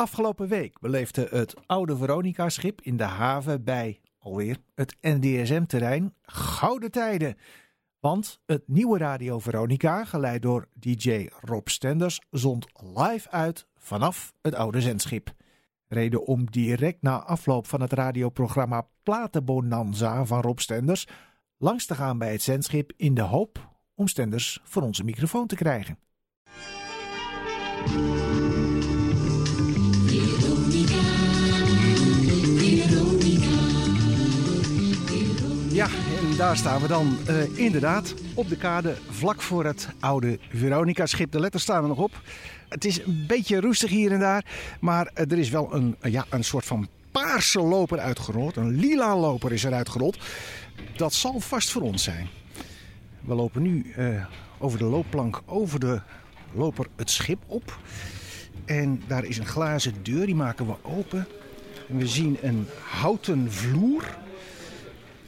Afgelopen week beleefde het oude Veronica-schip in de haven bij alweer het NDSM-terrein gouden tijden. Want het nieuwe Radio Veronica, geleid door DJ Rob Stenders, zond live uit vanaf het oude zendschip. Reden om direct na afloop van het radioprogramma Platenbonanza van Rob Stenders langs te gaan bij het zendschip in de hoop om Stenders voor onze microfoon te krijgen. En daar staan we dan uh, inderdaad op de kade vlak voor het oude Veronica-schip. De letters staan er nog op. Het is een beetje roestig hier en daar, maar er is wel een, ja, een soort van paarse loper uitgerold. Een lila loper is er uitgerold. Dat zal vast voor ons zijn. We lopen nu uh, over de loopplank, over de loper het schip op. En daar is een glazen deur, die maken we open. En we zien een houten vloer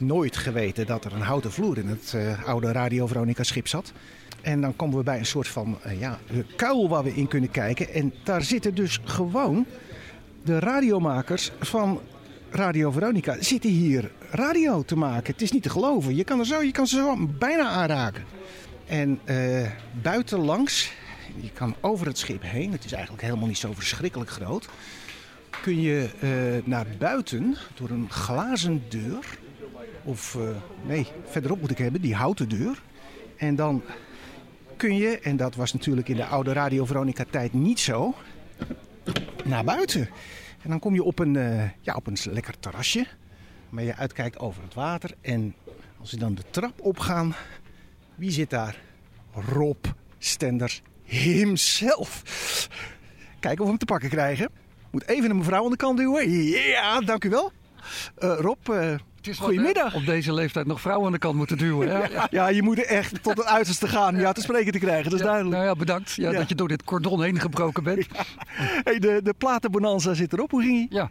nooit geweten dat er een houten vloer in het uh, oude Radio Veronica schip zat. En dan komen we bij een soort van uh, ja, kuil waar we in kunnen kijken. En daar zitten dus gewoon de radiomakers van Radio Veronica zitten hier radio te maken. Het is niet te geloven. Je kan, er zo, je kan ze zo bijna aanraken. En uh, buitenlangs, je kan over het schip heen. Het is eigenlijk helemaal niet zo verschrikkelijk groot. Kun je naar buiten door een glazen deur. Of uh, nee, verderop moet ik hebben, die houten deur. En dan kun je, en dat was natuurlijk in de oude Radio Veronica tijd niet zo, naar buiten. En dan kom je op een, uh, ja, op een lekker terrasje. Waar je uitkijkt over het water. En als we dan de trap opgaan, wie zit daar? Rob Stenders himself. Kijken of we hem te pakken krijgen. Moet even een mevrouw aan de kant duwen. Ja, dank u wel. Uh, Rob, Goedemiddag. Op deze leeftijd nog vrouwen aan de kant moeten duwen. Hè? Ja, ja, je moet echt tot het uiterste gaan om jou te spreken te krijgen. Dat is ja, duidelijk. Nou ja, bedankt ja, dat je door dit cordon heen gebroken bent. Hey, de, de platenbonanza zit erop. Hoe ging je? Ja.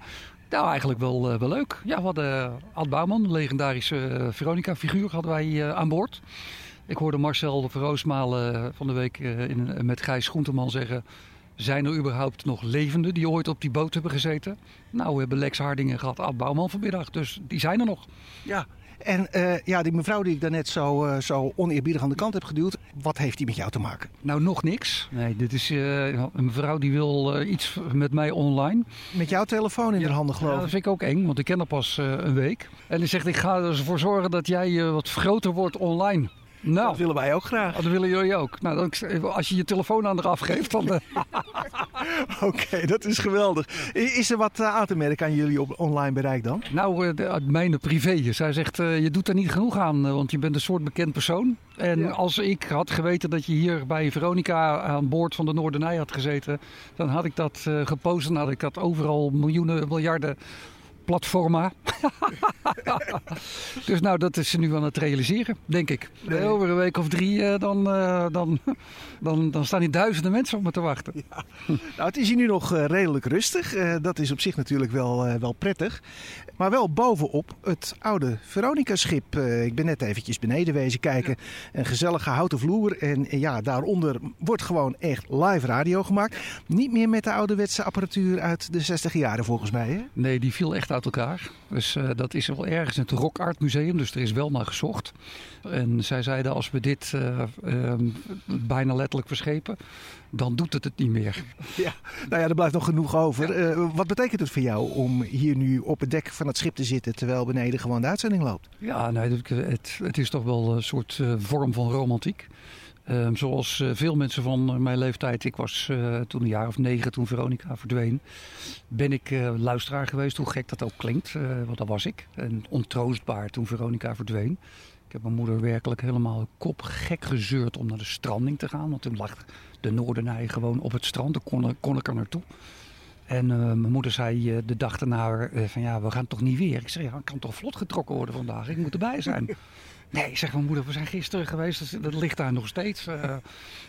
Nou, eigenlijk wel, uh, wel leuk. Ja, we hadden Ad Bouwman, een legendarische Veronica-figuur, hadden wij aan boord. Ik hoorde Marcel de Verroosmalen van de week in, met Gijs Groenteman zeggen... Zijn er überhaupt nog levenden die ooit op die boot hebben gezeten? Nou, we hebben Lex Hardingen gehad, Ad Bouwman vanmiddag, dus die zijn er nog. Ja, en uh, ja, die mevrouw die ik daarnet zo, uh, zo oneerbiedig aan de kant heb geduwd, wat heeft die met jou te maken? Nou, nog niks. Nee, dit is uh, een mevrouw die wil iets met mij online. Met jouw telefoon in ja, de handen geloof ik? Ja, dat vind ik ook eng, want ik ken haar pas een week. En die zegt, ik ga ervoor zorgen dat jij wat groter wordt online. Nou, dat willen wij ook graag. Dat willen jullie ook. Nou, dan, als je je telefoon aan eraf geeft, dan... Oké, okay, dat is geweldig. Is er wat aan te merken aan jullie op online bereik dan? Nou, uh, mijn privé. Zij zegt, je doet er niet genoeg aan, want je bent een soort bekend persoon. En ja. als ik had geweten dat je hier bij Veronica aan boord van de Noordernij had gezeten... dan had ik dat gepost en had ik dat overal miljoenen, miljarden platforma. dus nou, dat is ze nu aan het realiseren, denk ik. Nee. Over een week of drie, uh, dan, uh, dan, dan, dan staan hier duizenden mensen op me te wachten. Ja. Nou, het is hier nu nog uh, redelijk rustig. dat is op zich natuurlijk wel, wel prettig. Maar wel bovenop het oude Veronica-schip. ik ben net eventjes beneden wezen kijken. Een gezellige houten vloer. En ja, daaronder wordt gewoon echt live radio gemaakt. Niet meer met de ouderwetse apparatuur uit de 60 jaren volgens mij, hè? Nee, die viel echt uit elkaar. Dus uh, dat is wel ergens in het Rock Art Museum, dus er is wel naar gezocht. En zij zeiden als we dit uh, uh, bijna letterlijk verschepen, dan doet het het niet meer. Ja, nou ja, er blijft nog genoeg over. Ja. Uh, wat betekent het voor jou om hier nu op het dek van het schip te zitten terwijl beneden gewoon de uitzending loopt? Ja, nee, het, het is toch wel een soort vorm van romantiek. Um, zoals uh, veel mensen van uh, mijn leeftijd, ik was uh, toen een jaar of negen toen Veronica verdween, ben ik luisteraar geweest, hoe gek dat ook klinkt, want dat was ik. En ontroostbaar toen Veronica verdween. Ik heb mijn moeder werkelijk helemaal kop gek gezeurd om naar de stranding te gaan, want toen lag de Noordenij gewoon op het strand, daar kon, kon ik er naartoe. En mijn moeder zei de dag daarna van ja, we gaan toch niet weer. Ik zei ja, ik kan toch vlot getrokken worden vandaag, ik moet erbij zijn. Nee, zeg mijn moeder, we zijn gisteren geweest. Dat ligt daar nog steeds.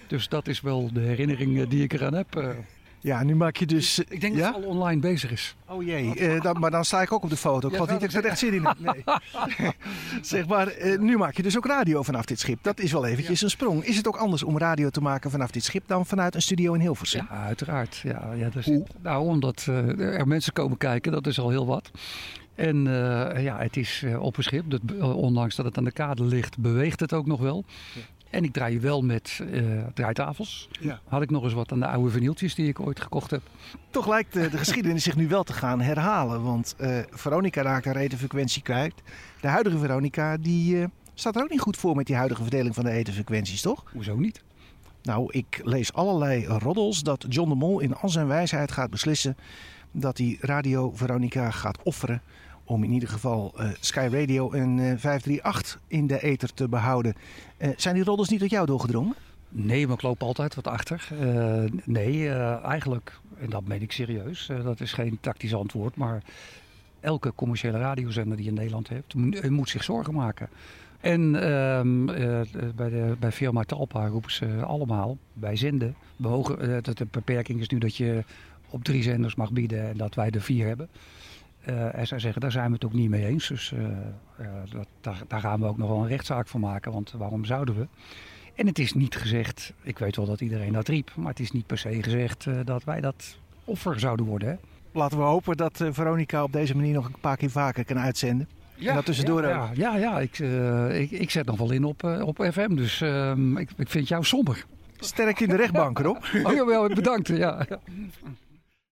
Dus dat is wel de herinnering die ik eraan heb. Ja, nu maak je dus... Ik denk ja? dat het al online bezig is. Oh jee, uh, dan, maar dan sta ik ook op de foto. Ik geloof niet dat ik er echt zin in heb. Nee. zeg maar, uh, nu maak je dus ook radio vanaf dit schip. Dat is wel eventjes een sprong. Is het ook anders om radio te maken vanaf dit schip dan vanuit een studio in Hilversum? Ja, uiteraard. Ja, ja, dus, Hoe? nou, omdat uh, er mensen komen kijken, dat is al heel wat. En uh, ja, het is op een schip, dat, ondanks dat het aan de kade ligt, beweegt het ook nog wel. En ik draai wel met draaitafels. Ja. Had ik nog eens wat aan de oude vinyltjes die ik ooit gekocht heb. Toch lijkt de, de geschiedenis zich nu wel te gaan herhalen. Want Veronica raakt haar etenfrequentie kwijt. De huidige Veronica die, staat er ook niet goed voor met die huidige verdeling van de etenfrequenties, toch? Hoezo niet? Nou, ik lees allerlei roddels dat John de Mol in al zijn wijsheid gaat beslissen dat hij Radio Veronica gaat offeren om in ieder geval uh, Sky Radio en uh, 538 in de ether te behouden. Uh, zijn die roddels niet tot jou doorgedrongen? Nee, maar ik loop altijd wat achter. Nee, eigenlijk, en dat meen ik serieus, dat is geen tactisch antwoord, maar elke commerciële radiozender die je in Nederland heeft, moet, zich zorgen maken. En uh, bij, de, bij firma Talpa roepen ze allemaal, bij zenden, behogen, dat de beperking is nu dat je op drie zenders mag bieden en dat wij er vier hebben. Uh, en zij zeggen, daar zijn we het ook niet mee eens. Dus dat, daar, daar, gaan we ook nog wel een rechtszaak van maken, want waarom zouden we? En het is niet gezegd, ik weet wel dat iedereen dat riep, maar het is niet per se gezegd dat wij dat offer zouden worden. Hè? Laten we hopen dat Veronica op deze manier nog een paar keer vaker kan uitzenden. Ja, en dat tussendoor ja, ook. Ja, ja ik, uh, ik, ik, zet nog wel in op, uh, op FM, dus uh, ik, ik vind jou somber. Sterk in de rechtbank, Rob. oh jawel, bedankt. Ja.